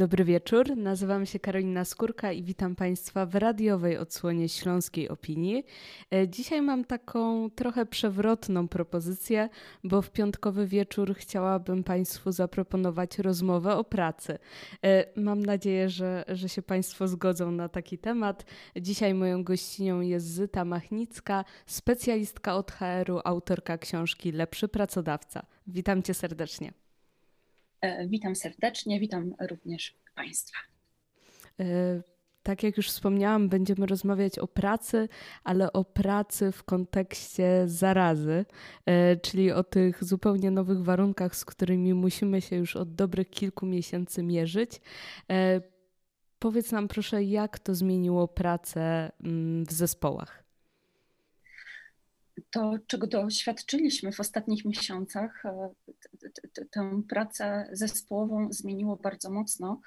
Dobry wieczór, nazywam się Karolina Skórka i witam Państwa w radiowej odsłonie Śląskiej Opinii. E, dzisiaj mam taką trochę przewrotną propozycję, bo w piątkowy wieczór chciałabym Państwu zaproponować rozmowę o pracy. E, mam nadzieję, że, że się Państwo zgodzą na taki temat. Dzisiaj moją gościnią jest Zyta Machnicka, specjalistka od HR-u, autorka książki Lepszy Pracodawca. Witam Cię serdecznie. E, witam serdecznie, witam również Państwa. E, tak jak już wspomniałam, będziemy rozmawiać o pracy, ale o pracy w kontekście zarazy, e, czyli o tych zupełnie nowych warunkach, z którymi musimy się już od dobrych kilku miesięcy mierzyć. Powiedz nam proszę, jak to zmieniło pracę mm, w zespołach? To, czego doświadczyliśmy w ostatnich miesiącach, e, tę pracę zespołową zmieniło bardzo mocno.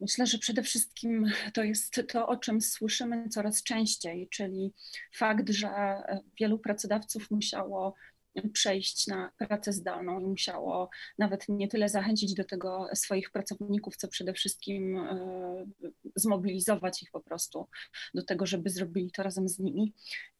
Myślę, że przede wszystkim to jest to, o czym słyszymy coraz częściej, czyli fakt, że wielu pracodawców musiało przejść na pracę zdalną i musiało nawet nie tyle zachęcić do tego swoich pracowników, co przede wszystkim e, zmobilizować ich po prostu do tego, żeby zrobili to razem z nimi.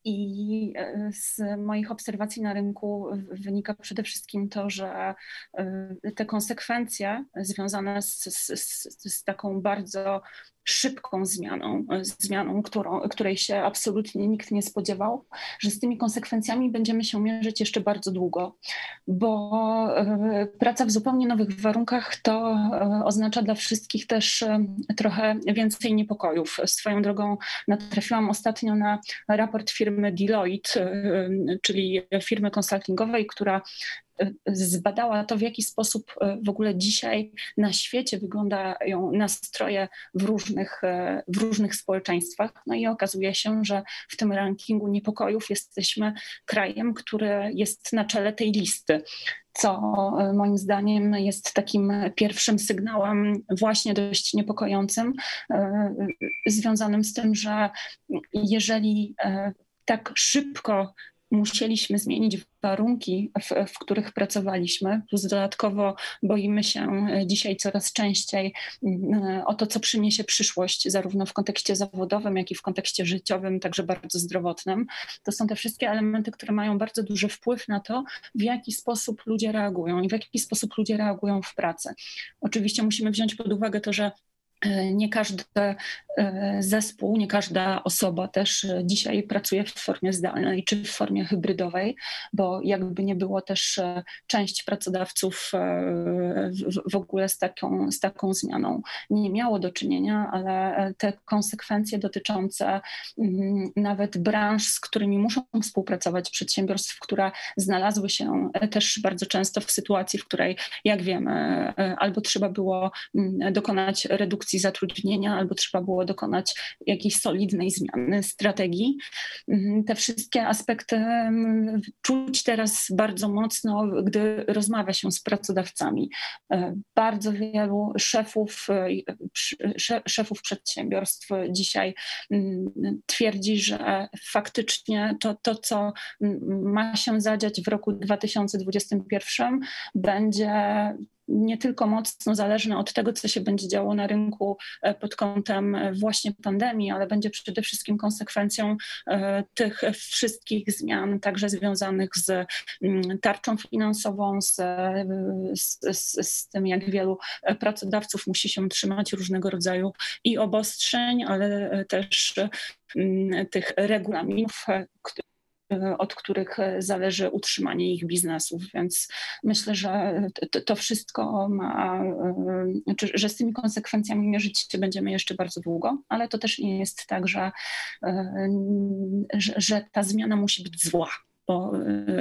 I e, z moich obserwacji na rynku wynika przede wszystkim to, że e, te konsekwencje związane z, z, z taką bardzo szybką zmianą, zmianą którą, której się absolutnie nikt nie spodziewał, że z tymi konsekwencjami będziemy się mierzyć jeszcze bardzo długo, bo e, praca w zupełnie nowych warunkach to oznacza dla wszystkich też trochę więcej niepokojów. Swoją drogą natrafiłam ostatnio na raport firmy Deloitte, czyli firmy konsultingowej, która zbadała to, w jaki sposób y, w ogóle dzisiaj na świecie wyglądają nastroje w różnych, w różnych społeczeństwach. No i okazuje się, że w tym rankingu niepokojów jesteśmy krajem, który jest na czele tej listy co moim zdaniem jest takim pierwszym sygnałem właśnie dość niepokojącym, związanym z tym, że jeżeli tak szybko musieliśmy zmienić warunki, w, w, których pracowaliśmy, plus dodatkowo boimy się dzisiaj coraz częściej mm, o to, co przyniesie przyszłość, zarówno w kontekście zawodowym, jak i w kontekście życiowym, także bardzo zdrowotnym. To są te wszystkie elementy, które mają bardzo duży wpływ na to, w jaki sposób ludzie reagują i w jaki sposób ludzie reagują w pracy. Oczywiście musimy wziąć pod uwagę to, że E, nie każdy e, zespół, nie każda osoba też dzisiaj pracuje w formie zdalnej czy w formie hybrydowej, bo jakby nie było też e, część pracodawców w ogóle z taką, z taką zmianą. Nie miało do czynienia, ale te konsekwencje dotyczące mm, nawet branż, z którymi muszą współpracować przedsiębiorstw, które znalazły się też bardzo często w sytuacji, w której, jak wiemy, albo trzeba było mm, dokonać redukcji redukcji zatrudnienia, albo trzeba było dokonać jakiejś solidnej zmiany strategii. Mhm, te wszystkie aspekty czuć teraz bardzo mocno, gdy rozmawia się z pracodawcami. E, bardzo wielu szefów, e, szefów przedsiębiorstw dzisiaj twierdzi, że faktycznie to, to co ma się zadziać w roku 2021, będzie nie tylko mocno zależne od tego, co się będzie działo na rynku e, pod kątem e, właśnie pandemii, ale będzie przede wszystkim konsekwencją e, tych wszystkich zmian, także związanych z mm, tarczą finansową, z, z, z tym, jak wielu pracodawców musi się trzymać różnego rodzaju i obostrzeń, ale też mm, tych regulaminów, od których e, zależy utrzymanie ich biznesów, więc myślę, że to, wszystko ma, e, że z tymi konsekwencjami mierzyć się będziemy jeszcze bardzo długo, ale to też nie jest tak, że, że ta zmiana musi być zła bo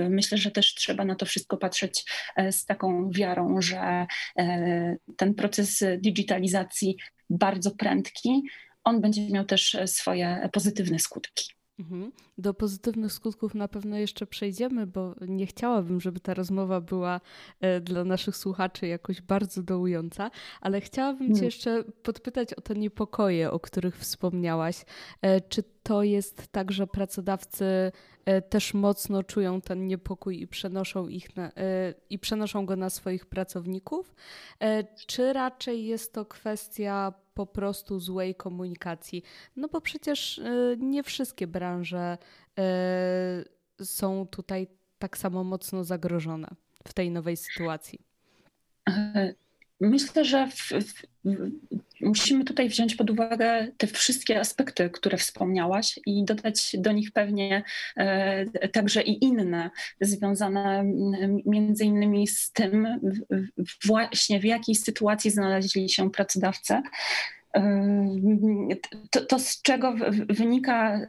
myślę, że też trzeba na to wszystko patrzeć z taką wiarą, że ten proces digitalizacji bardzo prędki, on będzie miał też swoje pozytywne skutki. Mhm. Do pozytywnych skutków na pewno jeszcze przejdziemy, bo nie chciałabym, żeby ta rozmowa była e, dla naszych słuchaczy jakoś bardzo dołująca, ale chciałabym Cię mm. jeszcze podpytać o te niepokoje, o których wspomniałaś. E, czy to jest tak, że pracodawcy e, też mocno czują ten niepokój i przenoszą, ich na, i przenoszą go na swoich pracowników? Czy raczej jest to kwestia po prostu złej komunikacji. No bo przecież y, nie wszystkie branże y, są tutaj tak samo mocno zagrożone w tej nowej sytuacji. Myślę, że w, w, musimy tutaj wziąć pod uwagę te wszystkie aspekty, które wspomniałaś i dodać do nich pewnie e, także i inne, związane między innymi z tym właśnie w jakiej sytuacji znaleźli się pracodawcy to, to, z czego wynika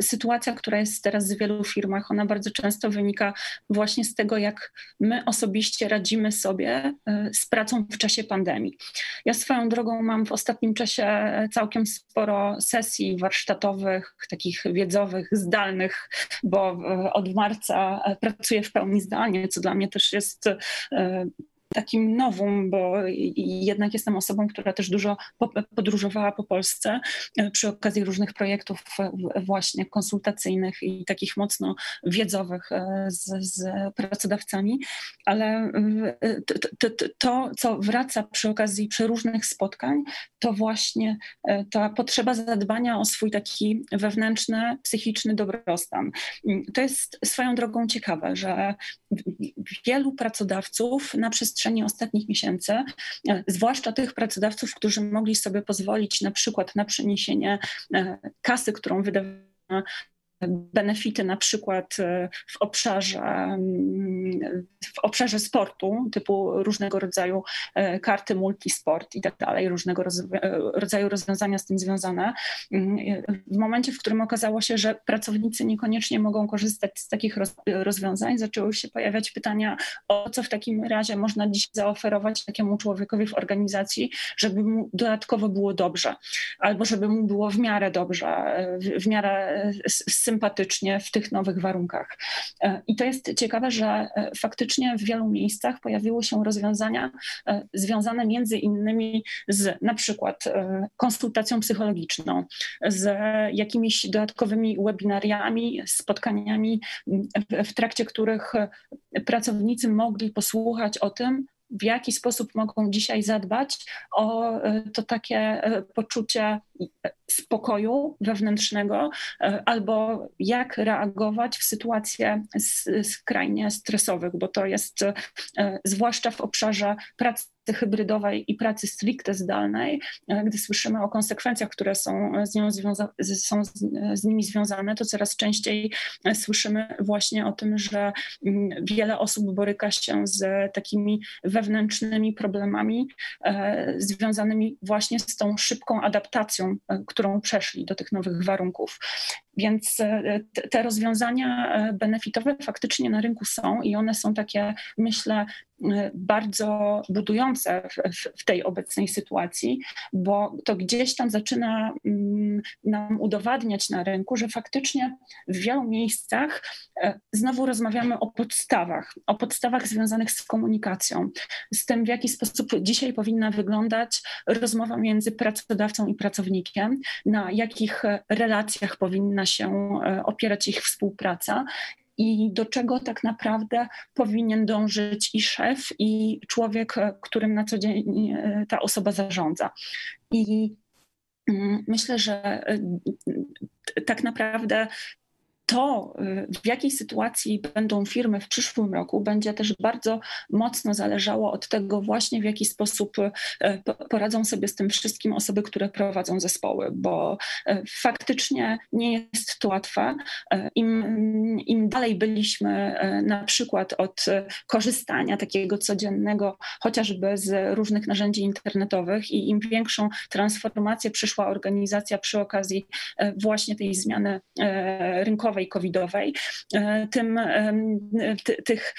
sytuacja, która jest teraz w wielu firmach, ona bardzo często wynika właśnie z tego, jak my osobiście radzimy sobie e, z pracą w czasie pandemii. Ja swoją drogą mam w ostatnim czasie całkiem sporo sesji warsztatowych, takich wiedzowych, zdalnych, bo od marca pracuję w pełni zdalnie, co dla mnie też jest e, takim nowum, bo jednak jestem osobą, która też dużo podróżowała po Polsce e, przy okazji różnych projektów właśnie konsultacyjnych i takich mocno wiedzowych e, z, z pracodawcami, ale e, to, to, to, co wraca przy okazji przeróżnych spotkań, to właśnie ta potrzeba zadbania o swój taki wewnętrzny, psychiczny dobrostan. To jest swoją drogą ciekawe, że wielu pracodawców na przestrzeni ostatnich miesięcy, e, zwłaszcza tych pracodawców, którzy mogli sobie pozwolić na przykład na przeniesienie e, kasy, którą wydawano benefity na przykład e, w obszarze, mm, w obszarze sportu, typu różnego rodzaju e, karty multisport i tak dalej, różnego e, rodzaju rozwiązania z tym związane. Mm, w momencie, w którym okazało się, że pracownicy niekoniecznie mogą korzystać z takich rozwiązań, zaczęły się pojawiać pytania, o co w takim razie można dziś zaoferować takiemu człowiekowi w organizacji, żeby mu dodatkowo było dobrze, albo żeby mu było w miarę dobrze, w, miarę sympatycznie w tych nowych warunkach. E, I to jest ciekawe, że e, faktycznie w wielu miejscach pojawiły się rozwiązania e, związane między innymi z na przykład konsultacją psychologiczną, z jakimiś dodatkowymi webinariami, spotkaniami, w trakcie których pracownicy mogli posłuchać o tym, w jaki sposób mogą dzisiaj zadbać o to takie poczucie spokoju wewnętrznego, e, albo jak reagować w sytuacjach skrajnie stresowych, bo to jest e, zwłaszcza w obszarze pracy hybrydowej i pracy stricte zdalnej, e, gdy słyszymy o konsekwencjach, które są z, nią związa- są z, nimi związane, to coraz częściej słyszymy właśnie o tym, że mm, wiele osób boryka się z takimi wewnętrznymi problemami związanymi właśnie z tą szybką adaptacją, e, którą przeszli do tych nowych warunków. Więc te rozwiązania benefitowe faktycznie na rynku są i one są takie, myślę, bardzo budujące w, w, tej obecnej sytuacji, bo to gdzieś tam zaczyna mm, nam udowadniać na rynku, że faktycznie w wielu miejscach e, znowu rozmawiamy o podstawach, o podstawach związanych z komunikacją, z tym, w jaki sposób dzisiaj powinna wyglądać rozmowa między pracodawcą i pracownikiem, na jakich relacjach powinna się e, opierać ich współpraca i do czego tak naprawdę powinien dążyć i szef, i człowiek, którym na co dzień e, ta osoba zarządza. I mm, myślę, że e, tak naprawdę to, y, w jakiej sytuacji będą firmy w przyszłym roku, będzie też bardzo mocno zależało od tego właśnie, w jaki sposób y, poradzą sobie z tym wszystkim osoby, które prowadzą zespoły, bo y, faktycznie nie jest to łatwe. Im, im dalej byliśmy na przykład od korzystania takiego codziennego, chociażby z różnych narzędzi internetowych i im większą transformację przyszła organizacja przy okazji właśnie tej zmiany rynkowej, covidowej, e, tym tych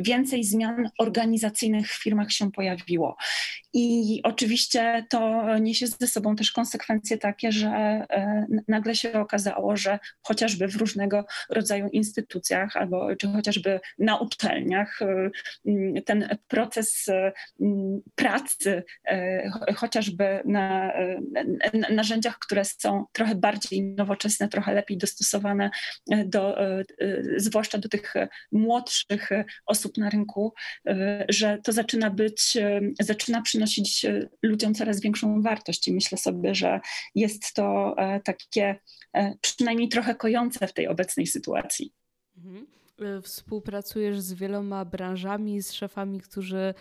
więcej zmian organizacyjnych w firmach się pojawiło. I oczywiście to niesie ze sobą też konsekwencje takie, że e, nagle się okazało, że chociażby w różnego rodzaju instytucjach albo czy chociażby na uczelniach e, ten proces pracy, chociażby na narzędziach, które są trochę bardziej nowoczesne, trochę lepiej dostosowane do, zwłaszcza do tych młodszych osób na rynku, że to zaczyna być, zaczyna przynosić przynosić e, ludziom coraz większą wartość i myślę sobie, że jest to e, takie e, przynajmniej trochę kojące w tej obecnej sytuacji. Mhm. Współpracujesz z wieloma branżami, z szefami, którzy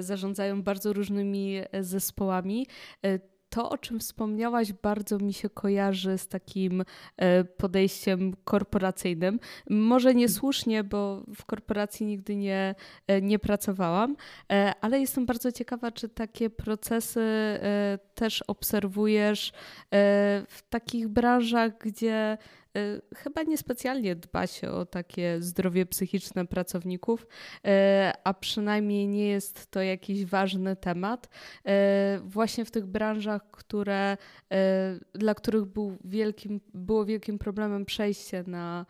zarządzają bardzo różnymi zespołami to, o czym wspomniałaś, bardzo mi się kojarzy z takim e, podejściem korporacyjnym. Może niesłusznie, bo w korporacji nigdy nie, e, nie pracowałam, e, ale jestem bardzo ciekawa, czy takie procesy też obserwujesz w takich branżach, gdzie chyba niespecjalnie dba się o takie zdrowie psychiczne pracowników, y, a przynajmniej nie jest to jakiś ważny temat. Y, właśnie w tych branżach, które, dla których był wielkim, było wielkim problemem przejście na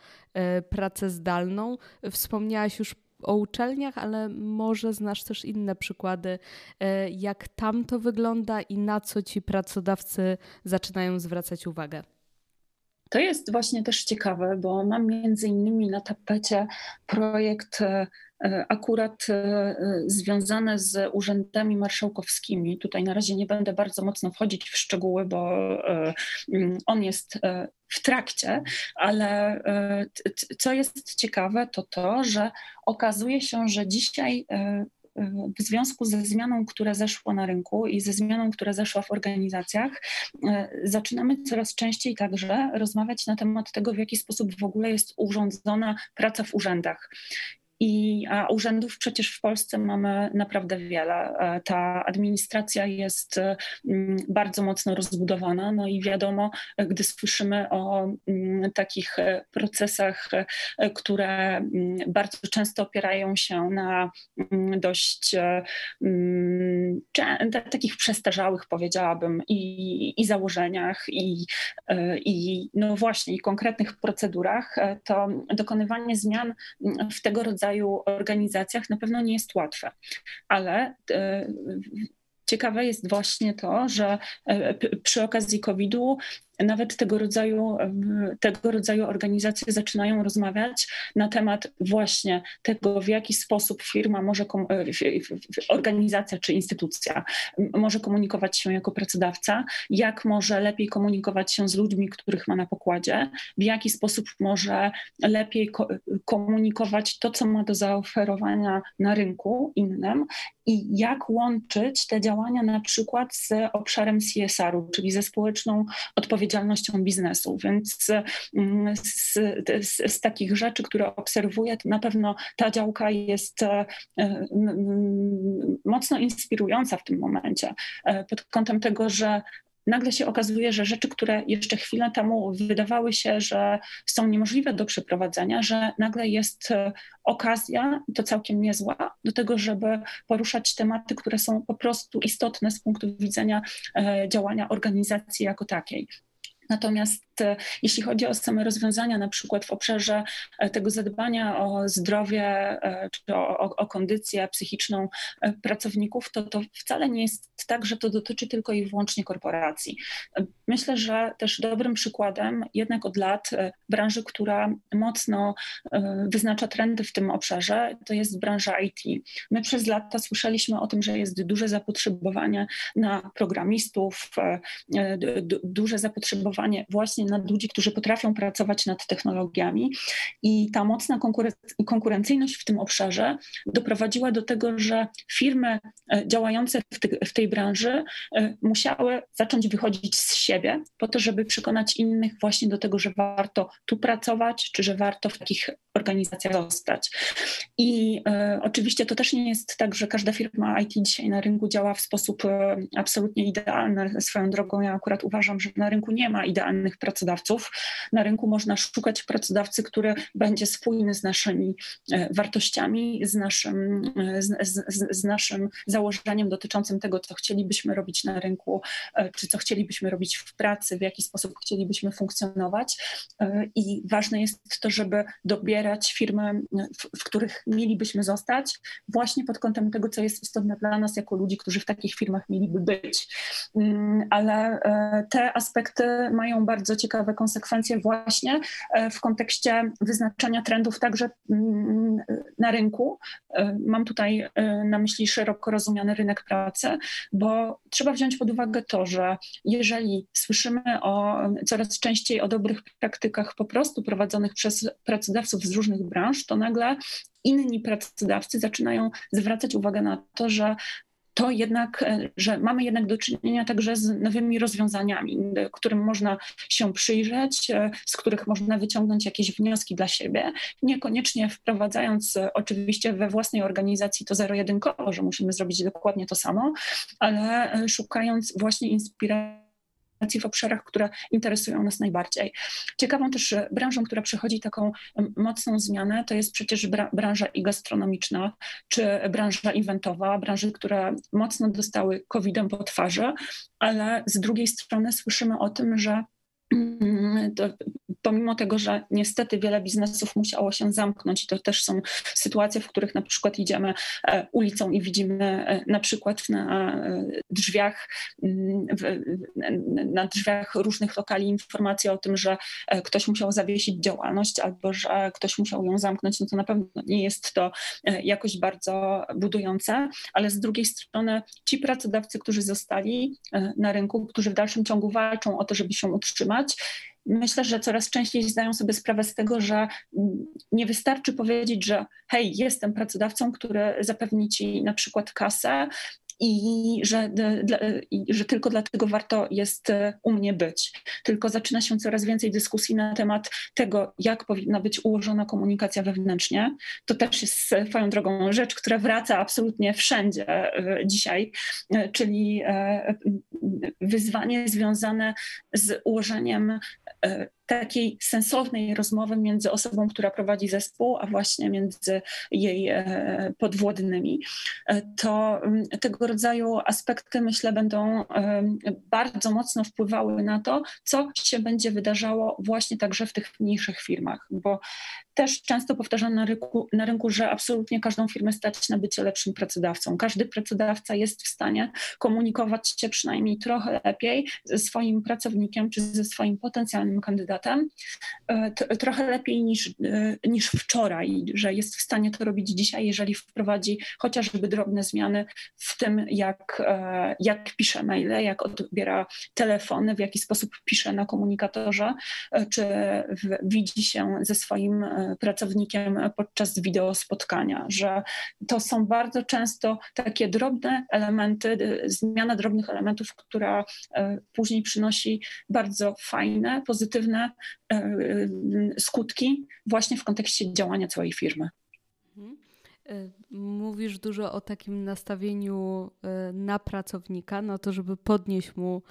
pracę zdalną. Wspomniałaś już o uczelniach, ale może znasz też inne przykłady, jak tam to wygląda i na co ci pracodawcy zaczynają zwracać uwagę. To jest właśnie też ciekawe, bo mam między innymi na tapecie projekt e, e, akurat e, związany z urzędami marszałkowskimi. Tutaj na razie nie będę bardzo mocno wchodzić w szczegóły, bo mm, on jest w trakcie, ale co jest ciekawe, to to, że okazuje się, że dzisiaj w związku ze zmianą, która zeszła na rynku i ze zmianą, która zeszła w organizacjach, e, zaczynamy coraz częściej także rozmawiać na temat tego, w jaki sposób w ogóle jest urządzona praca w urzędach. I urzędów przecież w Polsce mamy naprawdę wiele. E, ta administracja jest mm, bardzo mocno rozbudowana, no i wiadomo, gdy słyszymy o takich e, procesach, e, które bardzo często opierają się na dość takich przestarzałych, powiedziałabym, i, i założeniach, i, i no właśnie, i konkretnych procedurach, to dokonywanie zmian w tego rodzaju rodzaju organizacjach na pewno nie jest łatwe, ale e, ciekawe jest właśnie to, że e, przy okazji COVID-u nawet tego rodzaju, tego rodzaju organizacje zaczynają rozmawiać na temat właśnie tego, w jaki sposób firma może, e, organizacja czy instytucja może komunikować się jako pracodawca, jak może lepiej komunikować się z ludźmi, których ma na pokładzie, w jaki sposób może lepiej komunikować to, co ma do zaoferowania na rynku innym i jak łączyć te działania na przykład z obszarem CSR-u, czyli ze społeczną odpowiedzialnością odpowiedzialnością biznesu. Więc mm, z, z, z, takich rzeczy, które obserwuję, na pewno ta działka jest e, mocno inspirująca w tym momencie e, pod kątem tego, że nagle się okazuje, że rzeczy, które jeszcze chwilę temu wydawały się, że są niemożliwe do przeprowadzenia, że nagle jest e, okazja, i to całkiem niezła, do tego, żeby poruszać tematy, które są po prostu istotne z punktu widzenia działania organizacji jako takiej. Natomiast e, jeśli chodzi o same rozwiązania, na przykład w obszarze e, tego zadbania o zdrowie e, czy o, o, kondycję psychiczną pracowników, to, to wcale nie jest tak, że to dotyczy tylko i wyłącznie korporacji. Myślę, że też dobrym przykładem jednak od lat branży, która mocno wyznacza trendy w tym obszarze, to jest branża IT. My przez lata słyszeliśmy o tym, że jest duże zapotrzebowanie na programistów, duże zapotrzebowanie właśnie na ludzi, którzy potrafią pracować nad technologiami. I ta mocna konkurencyjność w tym obszarze doprowadziła do tego, że firmy e, działające w, te, w tej branży e, musiały zacząć wychodzić z siebie po to, żeby przekonać innych właśnie do tego, że warto tu pracować, czy że warto w takich organizacjach zostać. I e, oczywiście to też nie jest tak, że każda firma IT dzisiaj na rynku działa w sposób e, absolutnie idealny. Swoją drogą ja akurat uważam, że na rynku nie ma idealnych pracodawców. Na rynku można szukać pracodawcy, który będzie spójny z naszymi e, wartościami, z naszym, z, z, z naszym założeniem dotyczącym tego, co chcielibyśmy robić na rynku, czy co chcielibyśmy robić w pracy, w jaki sposób chcielibyśmy funkcjonować. I ważne jest to, żeby dobierać firmy, w, w których mielibyśmy zostać, właśnie pod kątem tego, co jest istotne dla nas jako ludzi, którzy w takich firmach mieliby być. Mm, ale te aspekty mają bardzo ciekawe konsekwencje właśnie w kontekście wyznaczania trendów także mm, na rynku. Mam tutaj na myśli szeroko rozumiany rynek pracy, bo trzeba wziąć pod uwagę to, że jeżeli słyszymy o coraz częściej o dobrych praktykach po prostu prowadzonych przez pracodawców z różnych branż, to nagle inni pracodawcy zaczynają zwracać uwagę na to, że to jednak, e, że mamy jednak do czynienia także z nowymi rozwiązaniami, którym można się przyjrzeć, e, z których można wyciągnąć jakieś wnioski dla siebie, niekoniecznie wprowadzając e, oczywiście we własnej organizacji to zero-jedynkowo, że musimy zrobić dokładnie to samo, ale szukając właśnie inspiracji w obszarach, które interesują nas najbardziej. Ciekawą też branżą, która przechodzi taką mocną zmianę, to jest przecież branża i gastronomiczna, czy branża eventowa, branże, które mocno dostały COVID-em po twarzy, ale z drugiej strony słyszymy o tym, że Mm, to pomimo tego, że niestety wiele biznesów musiało się zamknąć i to też są sytuacje, w których na przykład idziemy e, ulicą i widzimy e, na przykład na e, drzwiach, mm, na drzwiach różnych lokali informacje o tym, że ktoś musiał zawiesić działalność albo że ktoś musiał ją zamknąć, no to na pewno nie jest to jakoś bardzo budujące, ale z drugiej strony ci pracodawcy, którzy zostali na rynku, którzy w dalszym ciągu walczą o to, żeby się utrzymać, Myślę, że coraz częściej zdają sobie sprawę z tego, że nie wystarczy powiedzieć, że hej, jestem pracodawcą, który zapewni ci na przykład kasę, i że, dla, że tylko dlatego warto jest e, u mnie być. Tylko zaczyna się coraz więcej dyskusji na temat tego, jak powinna być ułożona komunikacja wewnętrznie. To też jest swoją drogą rzecz, która wraca absolutnie wszędzie e, dzisiaj, e, czyli wyzwanie związane z ułożeniem takiej sensownej rozmowy między osobą, która prowadzi zespół, a właśnie między jej e, podwładnymi, e, to tego rodzaju aspekty, myślę, będą e, bardzo mocno wpływały na to, co się będzie wydarzało właśnie także w tych mniejszych firmach, bo też często powtarzam na rynku, na rynku, że absolutnie każdą firmę stać na bycie lepszym pracodawcą. Każdy pracodawca jest w stanie komunikować się przynajmniej trochę lepiej ze swoim pracownikiem czy ze swoim potencjalnym kandydatem, e, trochę lepiej niż, e, niż wczoraj, że jest w stanie to robić dzisiaj, jeżeli wprowadzi chociażby drobne zmiany w tym, jak, e, jak pisze maile, jak odbiera telefony, w jaki sposób pisze na komunikatorze, czy widzi się ze swoim pracownikiem podczas wideo spotkania, że to są bardzo często takie drobne elementy, y, zmiana drobnych elementów, która y, później przynosi bardzo fajne, pozytywne y, skutki właśnie w kontekście działania całej firmy. Mhm. Mówisz dużo o takim nastawieniu na pracownika, na to, żeby podnieść mu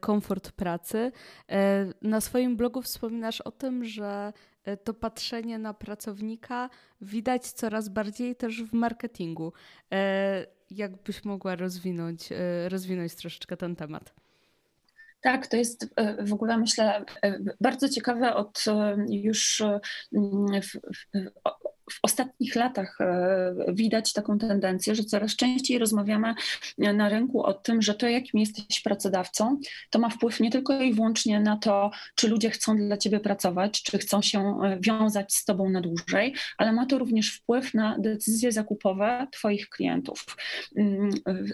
komfort pracy. Na swoim blogu wspominasz o tym, że E, to patrzenie na pracownika widać coraz bardziej też w marketingu. E, jakbyś mogła rozwinąć, e, rozwinąć troszeczkę ten temat? Tak, to jest w ogóle myślę bardzo ciekawe od już w, ostatnich latach e, widać taką tendencję, że coraz częściej rozmawiamy na rynku o tym, że to, jakim jesteś pracodawcą, to ma wpływ nie tylko i wyłącznie na to, czy ludzie chcą dla ciebie pracować, czy chcą się e, wiązać z tobą na dłużej, ale ma to również wpływ na decyzje zakupowe twoich klientów. Mm,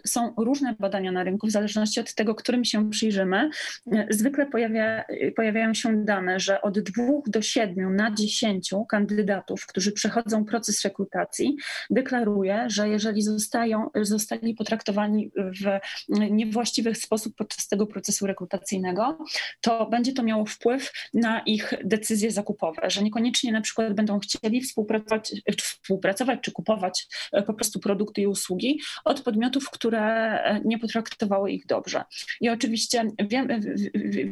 są różne badania na rynku, w zależności od tego, którym się przyjrzymy. E, zwykle pojawia, pojawiają się dane, że od dwóch do siedmiu na dziesięciu kandydatów, którzy przechodzą proces rekrutacji, deklaruje, że jeżeli zostają, zostali potraktowani w niewłaściwy sposób podczas tego procesu rekrutacyjnego, to będzie to miało wpływ na ich decyzje zakupowe, że niekoniecznie na przykład będą chcieli współpracować, współpracować czy kupować e, po prostu produkty i usługi od podmiotów, które e, nie potraktowały ich dobrze. I oczywiście wi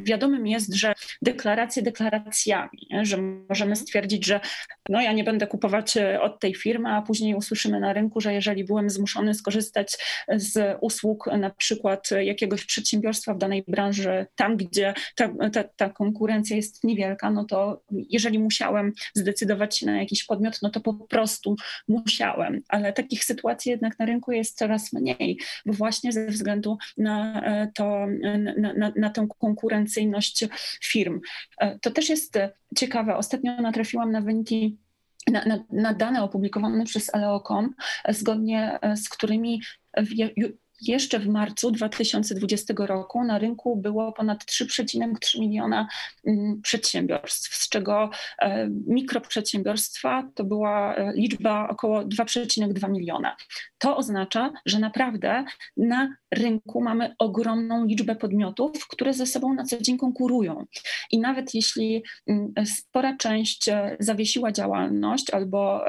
wiadomym jest, że deklaracje deklaracjami, że możemy stwierdzić, że no ja nie będę kupować od tej firmy, a później usłyszymy na rynku, że jeżeli byłem zmuszony skorzystać z usług na przykład jakiegoś przedsiębiorstwa w danej branży, tam gdzie ta, ta, ta konkurencja jest niewielka, no to jeżeli musiałem zdecydować się na jakiś podmiot, no to po prostu musiałem. Ale takich sytuacji jednak na rynku jest coraz mniej, bo właśnie ze względu na, e, to, na, na, na tą konkurencyjność firm. E, to też jest ciekawe. Ostatnio natrafiłam na wyniki na, na, na, dane opublikowane przez Aleocom, zgodnie z którymi jeszcze w marcu 2020 roku na rynku było ponad 3,3 miliona mm, przedsiębiorstw, z czego e, mikroprzedsiębiorstwa to była e, liczba około 2,2 miliona. To oznacza, że naprawdę na rynku mamy ogromną liczbę podmiotów, które ze sobą na co dzień konkurują. I nawet jeśli mm, spora część e, zawiesiła działalność albo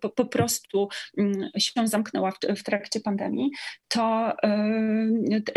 po, po prostu mm, się zamknęła w, w trakcie pandemii, to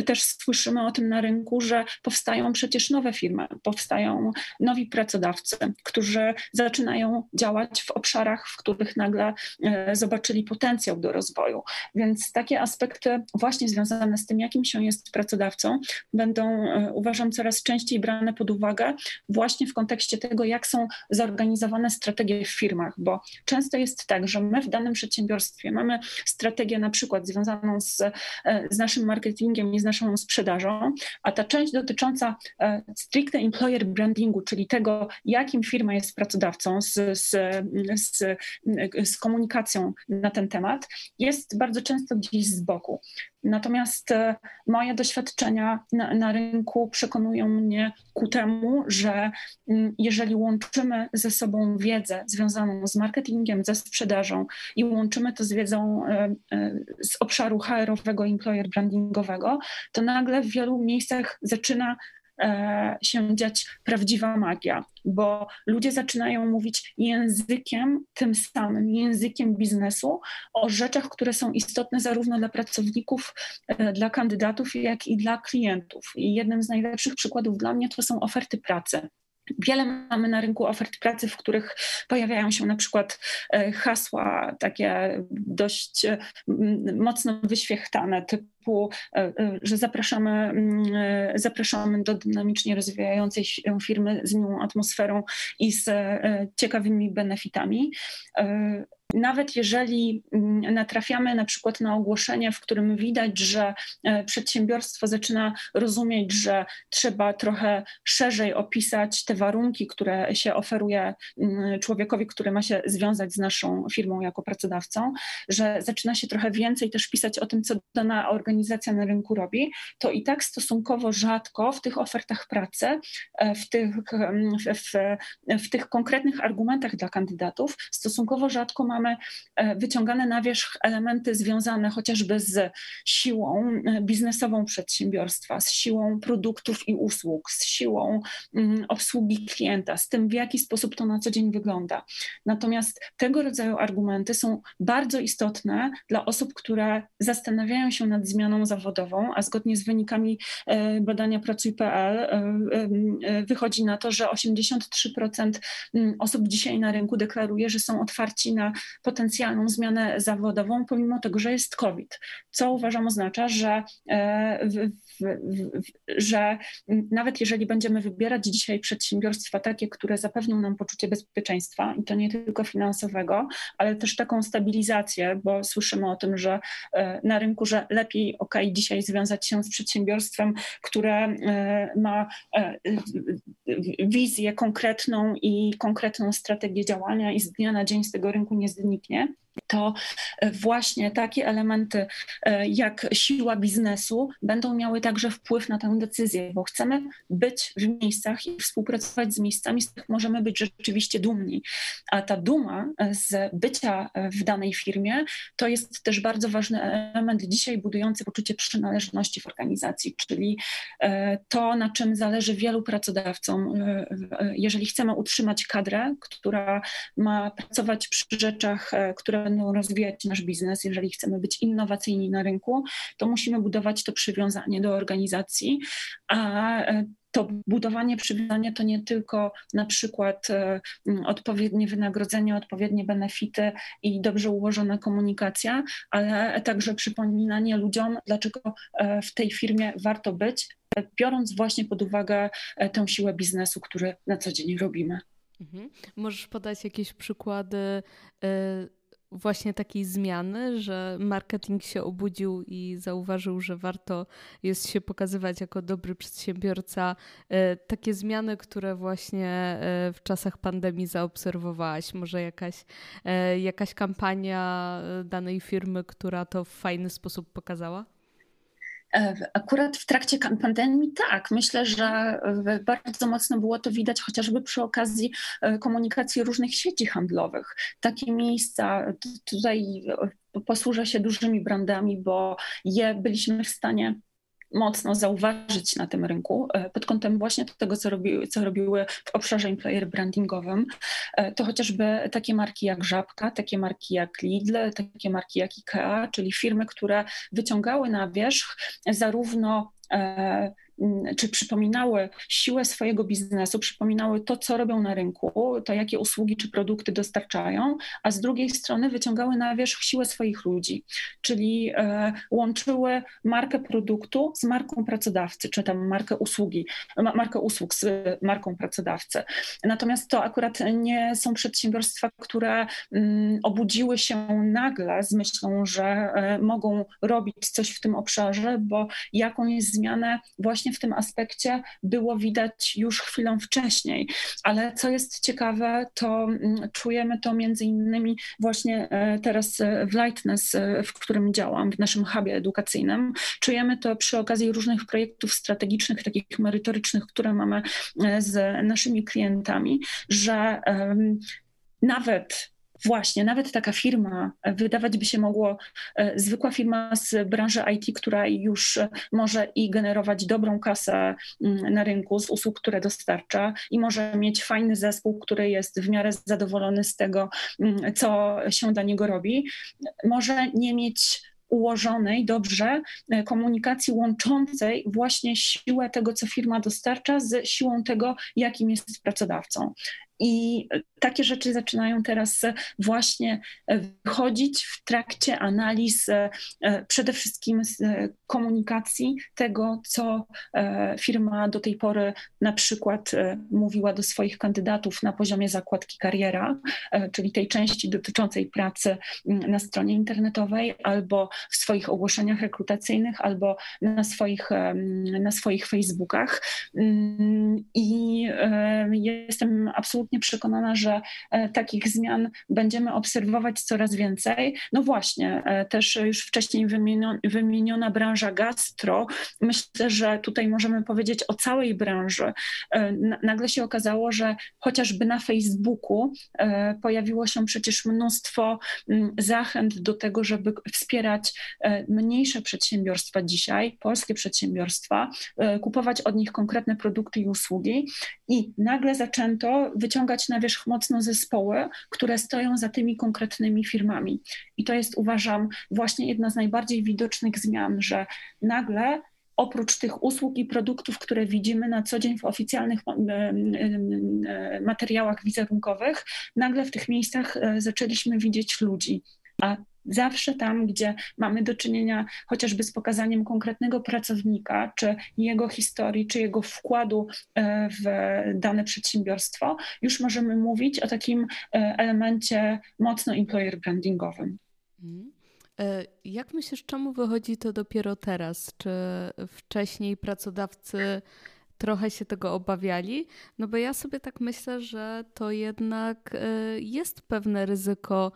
też słyszymy o tym na rynku, że powstają przecież nowe firmy, powstają nowi pracodawcy, którzy zaczynają działać w obszarach, w których nagle e, zobaczyli potencjał do rozwoju. Więc takie aspekty właśnie związane z tym, jakim się jest pracodawcą, będą e, uważam coraz częściej brane pod uwagę właśnie w kontekście tego, jak są zorganizowane strategie w firmach, bo często jest tak, że my w danym przedsiębiorstwie mamy strategię na przykład związaną z z naszym marketingiem i z naszą sprzedażą, a ta część dotycząca e, stricte employer brandingu, czyli tego, jakim firma jest pracodawcą z, z, z, z komunikacją na ten temat, jest bardzo często gdzieś z boku. Natomiast e, moje doświadczenia na, na, rynku przekonują mnie ku temu, że mm, jeżeli łączymy ze sobą wiedzę związaną z marketingiem, ze sprzedażą i łączymy to z wiedzą e, e, z obszaru HR-owego, employer brandingowego, to nagle w wielu miejscach zaczyna się dziać prawdziwa magia, bo ludzie zaczynają mówić językiem tym samym, językiem biznesu o rzeczach, które są istotne zarówno dla pracowników, e, dla kandydatów, jak i dla klientów. I jednym z najlepszych przykładów dla mnie to są oferty pracy. Wiele mamy na rynku ofert pracy, w których pojawiają się na przykład e, hasła takie dość mocno wyświechtane, typu, e, e, że zapraszamy, zapraszamy do dynamicznie rozwijającej się firmy z miłą atmosferą i z ciekawymi benefitami nawet jeżeli mm, natrafiamy na przykład na ogłoszenie, w którym widać, że e, przedsiębiorstwo zaczyna rozumieć, że trzeba trochę szerzej opisać te warunki, które się oferuje mm, człowiekowi, który ma się związać z naszą firmą jako pracodawcą, że zaczyna się trochę więcej też pisać o tym, co dana organizacja na rynku robi, to i tak stosunkowo rzadko w tych ofertach pracy, e, w tych, w, w, w tych konkretnych argumentach dla kandydatów, stosunkowo rzadko mamy mamy e, wyciągane na wierzch elementy związane chociażby z siłą e, biznesową przedsiębiorstwa, z siłą produktów i usług, z siłą mm, obsługi klienta, z tym, w jaki sposób to na co dzień wygląda. Natomiast tego rodzaju argumenty są bardzo istotne dla osób, które zastanawiają się nad zmianą zawodową, a zgodnie z wynikami e, badania Pracuj.pl wychodzi na to, że 83% mm, osób dzisiaj na rynku deklaruje, że są otwarci na potencjalną zmianę zawodową, pomimo tego, że jest COVID. Co uważam oznacza, że, e, w, w, w, że nawet jeżeli będziemy wybierać dzisiaj przedsiębiorstwa takie, które zapewnią nam poczucie bezpieczeństwa, i to nie tylko finansowego, ale też taką stabilizację, bo słyszymy o tym, że e, na rynku, że lepiej, ok, dzisiaj związać się z przedsiębiorstwem, które e, ma wizję konkretną i konkretną strategię działania i z dnia na dzień z tego rynku nie zniknie. To e, właśnie takie elementy e, jak siła biznesu będą miały także wpływ na tę decyzję, bo chcemy być w miejscach i współpracować z miejscami, z których możemy być rzeczywiście dumni. A ta duma e, z bycia w danej firmie to jest też bardzo ważny element dzisiaj budujący poczucie przynależności w organizacji, czyli to, na czym zależy wielu pracodawcom. Jeżeli chcemy utrzymać kadrę, która ma pracować przy rzeczach, które będą rozwijać nasz biznes, jeżeli chcemy być innowacyjni na rynku, to musimy budować to przywiązanie do organizacji, a e, to budowanie przywiązania to nie tylko na przykład e, odpowiednie wynagrodzenie, odpowiednie benefity i dobrze ułożona komunikacja, ale także przypominanie ludziom, dlaczego e, w tej firmie warto być, biorąc właśnie pod uwagę tę siłę biznesu, który na co dzień robimy. Mhm. Możesz podać jakieś przykłady? Właśnie takiej zmiany, że marketing się obudził i zauważył, że warto jest się pokazywać jako dobry przedsiębiorca. E, takie zmiany, które właśnie e, w czasach pandemii zaobserwowałaś, może jakaś, e, jakaś kampania danej firmy, która to w fajny sposób pokazała? E, akurat w trakcie pandemii tak, myślę, że e, bardzo mocno było to widać chociażby przy okazji e, komunikacji różnych sieci handlowych. Takie miejsca, tutaj posłużę się dużymi brandami, bo je byliśmy w stanie mocno zauważyć na tym rynku e, pod kątem właśnie tego, co robiły, co robiły w obszarze employer brandingowym. E, to chociażby takie marki jak Żabka, takie marki jak Lidl, takie marki jak IKEA, czyli firmy, które wyciągały na wierzch zarówno e, czy przypominały siłę swojego biznesu, przypominały to, co robią na rynku, to jakie usługi czy produkty dostarczają, a z drugiej strony wyciągały na wierzch siłę swoich ludzi, czyli e, łączyły markę produktu z marką pracodawcy, czy tam markę usługi, markę usług z marką pracodawcy. Natomiast to akurat nie są przedsiębiorstwa, które mm, obudziły się nagle z myślą, że e, mogą robić coś w tym obszarze, bo jakąś zmianę właśnie w tym aspekcie było widać już chwilę wcześniej. Ale co jest ciekawe, to mm, czujemy to między innymi właśnie e, teraz e, w Lightness, e, w którym działam, w naszym hubie edukacyjnym. Czujemy to przy okazji różnych projektów strategicznych, takich merytorycznych, które mamy z naszymi klientami, że nawet Właśnie, nawet taka firma, e, wydawać by się mogło, e, zwykła firma z branży IT, która już może i generować dobrą kasę mm, na rynku z usług, które dostarcza i może mieć fajny zespół, który jest w miarę zadowolony z tego, mm, co się dla niego robi, może nie mieć ułożonej dobrze e, komunikacji łączącej właśnie siłę tego, co firma dostarcza, z siłą tego, jakim jest pracodawcą. I takie rzeczy zaczynają teraz właśnie wychodzić w trakcie analiz, e, przede wszystkim z komunikacji tego, co e, firma do tej pory na przykład e, mówiła do swoich kandydatów na poziomie zakładki kariera, czyli tej części dotyczącej pracy na stronie internetowej, albo w swoich ogłoszeniach rekrutacyjnych, albo na swoich, na swoich Facebookach. Mm, I jestem absolutnie przekonana, że e, takich zmian będziemy obserwować coraz więcej. No właśnie, e, też już wcześniej wymieniona, branża gastro. Myślę, że tutaj możemy powiedzieć o całej branży. E, nagle się okazało, że chociażby na Facebooku pojawiło się przecież mnóstwo mm, zachęt do tego, żeby wspierać mniejsze przedsiębiorstwa dzisiaj, polskie przedsiębiorstwa, kupować od nich konkretne produkty i usługi. I nagle zaczęto wyciągać na wierzch mocno zespoły, które stoją za tymi konkretnymi firmami. I to jest, uważam, właśnie jedna z najbardziej widocznych zmian, że nagle oprócz tych usług i produktów, które widzimy na co dzień w oficjalnych materiałach wizerunkowych, nagle w tych miejscach e, zaczęliśmy widzieć ludzi. A Zawsze tam, gdzie mamy do czynienia chociażby z pokazaniem konkretnego pracownika, czy jego historii, czy jego wkładu e, w dane przedsiębiorstwo, już możemy mówić o takim e, elemencie mocno employer brandingowym. Mhm. E, jak myślisz, czemu wychodzi to dopiero teraz? Czy wcześniej pracodawcy trochę się tego obawiali? No bo ja sobie tak myślę, że to jednak jest pewne ryzyko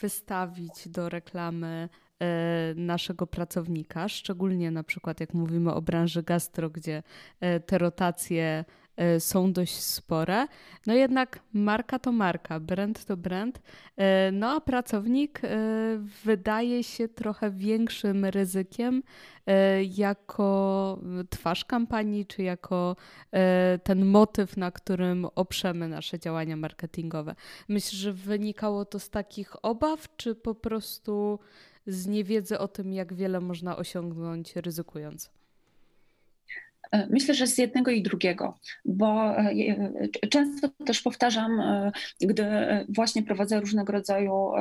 wystawić do reklamy e, naszego pracownika, szczególnie na przykład jak mówimy o branży gastro, gdzie e, te rotacje są dość spore. No jednak marka to marka, brand to brand. E, no a pracownik e, wydaje się trochę większym ryzykiem jako twarz kampanii, czy jako ten motyw, na którym oprzemy nasze działania marketingowe. Myślę, że wynikało to z takich obaw, czy po prostu z niewiedzy o tym, jak wiele można osiągnąć ryzykując? E, myślę, że z jednego i drugiego, bo e, często też powtarzam, e, gdy właśnie prowadzę różnego rodzaju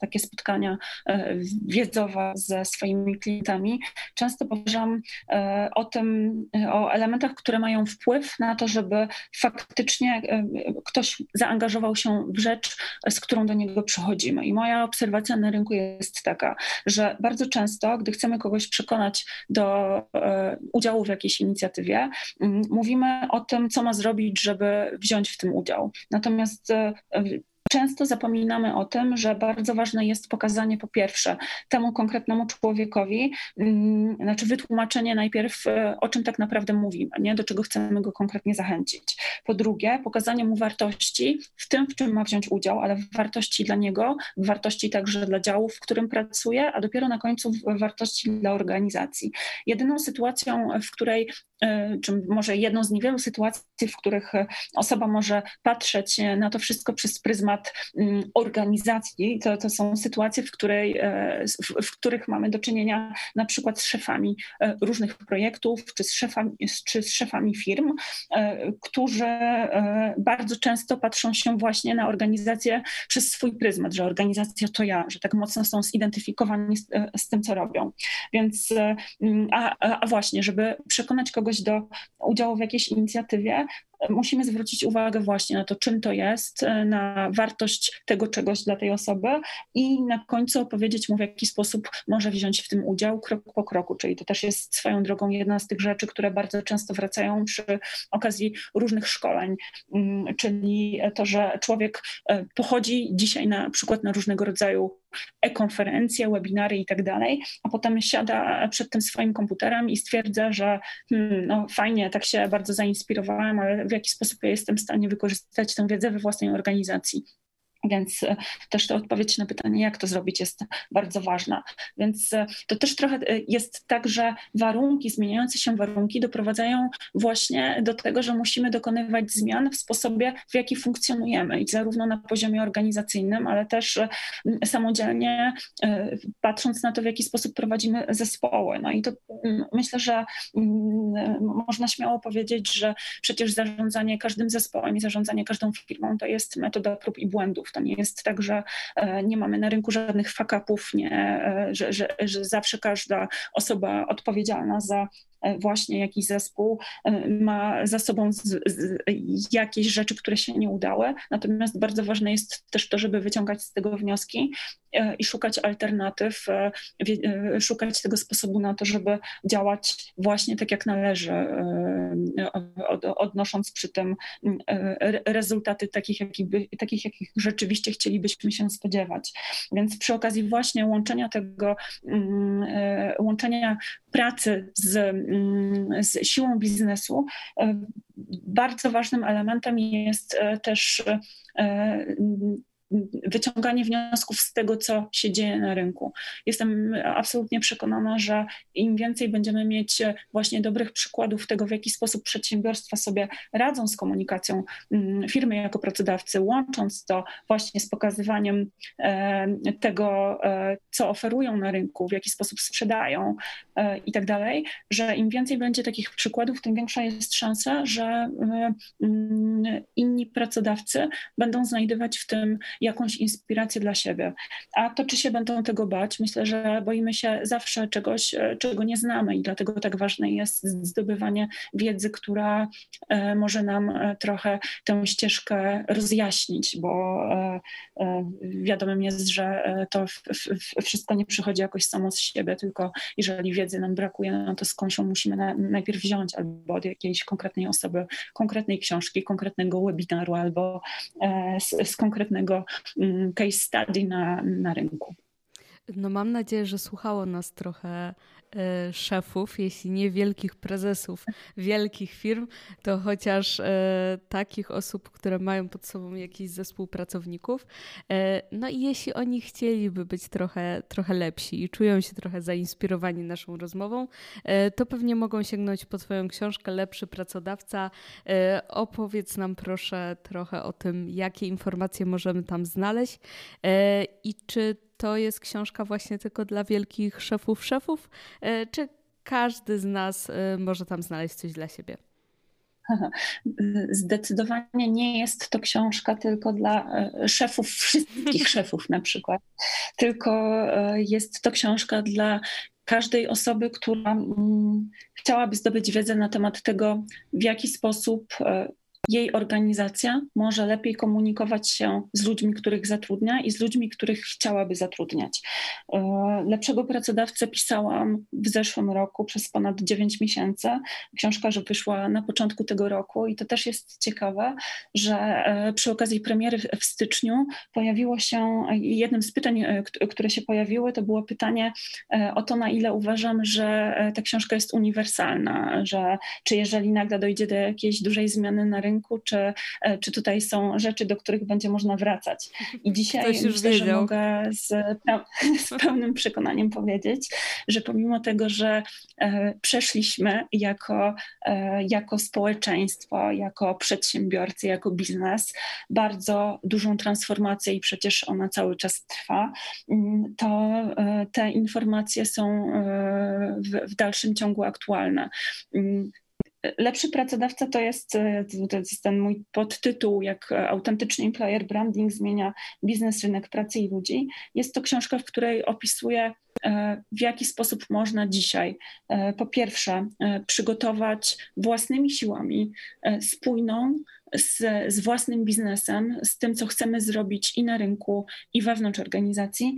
takie spotkania wiedzowe ze swoimi klientami, często powtarzam o tym, o elementach, które mają wpływ na to, żeby faktycznie ktoś zaangażował się w rzecz, z którą do niego przychodzimy. I moja obserwacja na rynku jest taka, że bardzo często, gdy chcemy kogoś przekonać do udziału w jakiejś inicjatywie, mm, mówimy o tym, co ma zrobić, żeby wziąć w tym udział. Natomiast e, Często zapominamy o tym, że bardzo ważne jest pokazanie po pierwsze temu konkretnemu człowiekowi, mm, znaczy wytłumaczenie najpierw, e, o czym tak naprawdę mówimy, nie? do czego chcemy go konkretnie zachęcić. Po drugie, pokazanie mu wartości w tym, w czym ma wziąć udział, ale wartości dla niego, wartości także dla działu, w którym pracuje, a dopiero na końcu wartości dla organizacji. Jedyną sytuacją, w której czy może jedną z niewielu sytuacji, w których osoba może patrzeć na to wszystko przez pryzmat mm, organizacji, to, to są sytuacje, w, której, e, w, w których mamy do czynienia na przykład z szefami e, różnych projektów, czy z szefami, czy z szefami firm, e, którzy bardzo często patrzą się właśnie na organizację przez swój pryzmat, że organizacja to ja, że tak mocno są zidentyfikowani z, z tym, co robią. Więc, mm, a, a właśnie, żeby przekonać kogoś do udziału w jakiejś inicjatywie, musimy zwrócić uwagę właśnie na to, czym to jest, e, na wartość tego czegoś dla tej osoby i na końcu opowiedzieć mu, w jaki sposób może wziąć w tym udział krok po kroku. Czyli to też jest swoją drogą jedna z tych rzeczy, które bardzo często wracają przy okazji różnych szkoleń, mm, czyli to, że człowiek e, pochodzi dzisiaj na przykład na różnego rodzaju e-konferencje, webinary i tak dalej, a potem siada przed tym swoim komputerem i stwierdza, że hmm, no fajnie, tak się bardzo zainspirowałem, ale w jaki sposób ja jestem w stanie wykorzystać tę wiedzę we własnej organizacji. Więc e, też ta odpowiedź na pytanie, jak to zrobić, jest bardzo ważna. Więc e, to też trochę e, jest tak, że warunki, zmieniające się warunki doprowadzają właśnie do tego, że musimy dokonywać zmian w sposobie, w jaki funkcjonujemy i zarówno na poziomie organizacyjnym, ale też samodzielnie patrząc na to, w jaki sposób prowadzimy zespoły. No i to myślę, że można śmiało powiedzieć, że przecież zarządzanie każdym zespołem i zarządzanie każdą firmą to jest metoda prób i błędów to nie jest tak, że e, nie mamy na rynku żadnych fakapów, nie, e, że, że, że zawsze każda osoba odpowiedzialna za właśnie jakiś zespół e, ma za sobą z, z, jakieś rzeczy, które się nie udały. Natomiast bardzo ważne jest też to, żeby wyciągać z tego wnioski e, i szukać alternatyw, szukać tego sposobu na to, żeby działać właśnie tak jak należy, odnosząc przy tym rezultaty takich, jakich, takich, jakich rzeczywiście chcielibyśmy się spodziewać. Więc przy okazji właśnie łączenia tego, łączenia pracy z, z siłą biznesu, e, bardzo ważnym elementem jest e, też e, wyciąganie wniosków z tego, co się dzieje na rynku. Jestem absolutnie przekonana, że im więcej będziemy mieć właśnie dobrych przykładów tego, w jaki sposób przedsiębiorstwa sobie radzą z komunikacją mm, firmy jako pracodawcy, łącząc to właśnie z pokazywaniem e, tego, e, co oferują na rynku, w jaki sposób sprzedają e, i tak dalej, że im więcej będzie takich przykładów, tym większa jest szansa, że mm, inni pracodawcy będą znajdywać w tym jakąś inspirację dla siebie. A to, czy się będą tego bać, myślę, że boimy się zawsze czegoś, e, czego nie znamy i dlatego tak ważne jest zdobywanie wiedzy, która e, może nam e, trochę tę ścieżkę rozjaśnić, bo wiadomym jest, że to wszystko nie przychodzi jakoś samo z siebie, tylko jeżeli wiedzy nam brakuje, no to skądś ją musimy najpierw wziąć albo od jakiejś konkretnej osoby, konkretnej książki, konkretnego webinaru albo z, z konkretnego case study na, na rynku. No mam nadzieję, że słuchało nas trochę szefów, jeśli nie wielkich prezesów wielkich firm, to chociaż e, takich osób, które mają pod sobą jakiś zespół pracowników. E, no i jeśli oni chcieliby być trochę, trochę lepsi i czują się trochę zainspirowani naszą rozmową, to pewnie mogą sięgnąć po Twoją książkę Lepszy Pracodawca. Opowiedz nam proszę trochę o tym, jakie informacje możemy tam znaleźć i czy to jest książka właśnie tylko dla wielkich szefów szefów, e, czy każdy z nas e, może tam znaleźć coś dla siebie? Zdecydowanie nie jest to książka tylko dla e, szefów, wszystkich szefów na przykład, tylko jest to książka dla każdej osoby, która mm, chciałaby zdobyć wiedzę na temat tego, w jaki sposób jej organizacja może lepiej komunikować się z ludźmi, których zatrudnia i z ludźmi, których chciałaby zatrudniać. E, lepszego pracodawcę pisałam w zeszłym roku przez ponad 9 miesięcy. Książka, że wyszła na początku tego roku i to też jest ciekawe, że e, przy okazji premiery w styczniu pojawiło się, jednym z pytań, e, które się pojawiły, to było pytanie o to, na ile uważam, że ta książka jest uniwersalna, że czy jeżeli nagle dojdzie do jakiejś dużej zmiany na rynku, rynku, czy, e, czy tutaj są rzeczy, do których będzie można wracać. I dzisiaj myślę, że mogę z, z pełnym przekonaniem powiedzieć, że pomimo tego, że e, przeszliśmy jako, e, jako społeczeństwo, jako przedsiębiorcy, jako biznes bardzo dużą transformację i przecież ona cały czas trwa, mm, to te informacje są w, w dalszym ciągu aktualne. Lepszy pracodawca to jest, e, to jest ten mój podtytuł, jak autentyczny employer branding zmienia biznes, rynek pracy i ludzi. Jest to książka, w której opisuję, w jaki sposób można dzisiaj, e, po pierwsze, przygotować własnymi siłami spójną, z, z własnym biznesem, z tym, co chcemy zrobić i na rynku, i wewnątrz organizacji,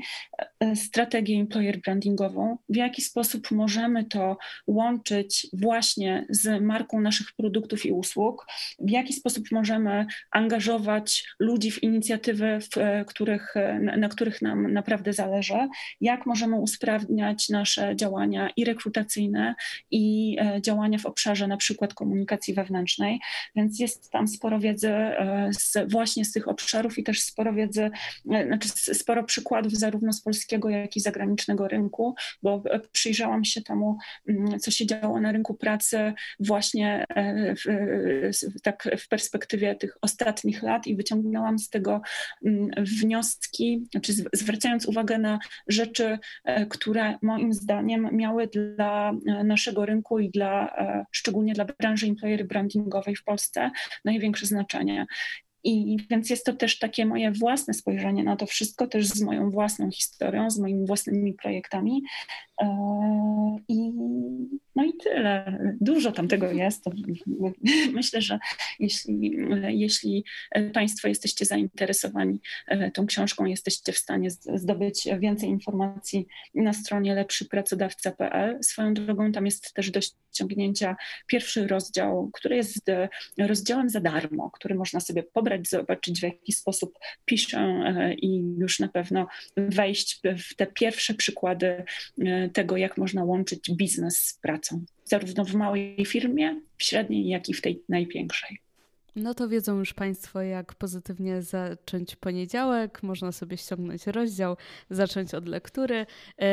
e, strategię employer brandingową, w jaki sposób możemy to łączyć właśnie z marką naszych produktów i usług, w jaki sposób możemy angażować ludzi w inicjatywy, w e, których, e, na których nam naprawdę zależy, jak możemy usprawniać nasze działania i rekrutacyjne, i działania w obszarze na przykład komunikacji wewnętrznej, więc jest tam sporo wiedzy e, z, właśnie z tych obszarów i też sporo wiedzy, e, znaczy sporo przykładów zarówno z polskiego, jak i zagranicznego rynku, bo przyjrzałam się temu, mm, co się działo na rynku pracy właśnie e, w, tak w perspektywie tych ostatnich lat i wyciągnęłam z tego mm, wnioski, znaczy zwracając uwagę na rzeczy, które moim zdaniem miały dla naszego rynku i dla szczególnie dla branży employer brandingowej w Polsce największe większe znaczenie. I więc jest to też takie moje własne spojrzenie na to wszystko, też z moją własną historią, z moimi własnymi projektami. E, I, no i tyle. Dużo tam tego jest. Myślę, że jeśli, jeśli Państwo jesteście zainteresowani e, tą książką, jesteście w stanie zdobyć więcej informacji na stronie lepszypracodawca.pl. Swoją drogą tam jest też do ściągnięcia pierwszy rozdział, który jest rozdziałem za darmo, który można sobie pobrać, zobaczyć w jaki sposób piszę e, i już na pewno wejść w te pierwsze przykłady tego, jak można łączyć biznes z pracą, zarówno w małej firmie, w średniej, jak i w tej największej. No to wiedzą już Państwo, jak pozytywnie zacząć poniedziałek. Można sobie ściągnąć rozdział, zacząć od lektury. E,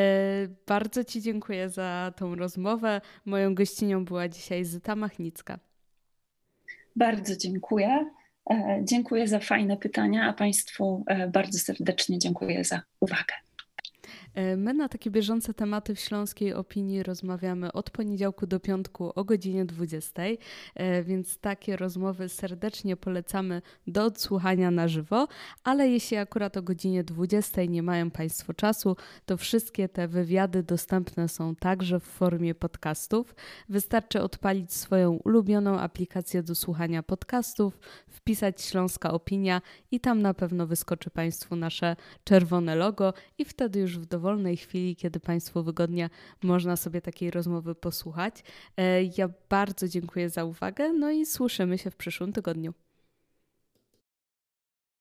bardzo Ci dziękuję za tą rozmowę. Moją gościnią była dzisiaj Zyta Machnicka. Bardzo dziękuję. E, dziękuję za fajne pytania, a Państwu e, bardzo serdecznie dziękuję za uwagę. E, my na takie bieżące tematy w Śląskiej Opinii rozmawiamy od poniedziałku do piątku o godzinie 20, e, więc takie rozmowy serdecznie polecamy do odsłuchania na żywo, ale jeśli akurat o godzinie 20 nie mają Państwo czasu, to wszystkie te wywiady dostępne są także w formie podcastów. Wystarczy odpalić swoją ulubioną aplikację do słuchania podcastów, wpisać Śląska Opinia i tam na pewno wyskoczy Państwu nasze czerwone logo i wtedy już w dowolnym dowolnej chwili, kiedy Państwu wygodnie można sobie takiej rozmowy posłuchać. E, ja bardzo dziękuję za uwagę, no i słyszymy się w przyszłym tygodniu.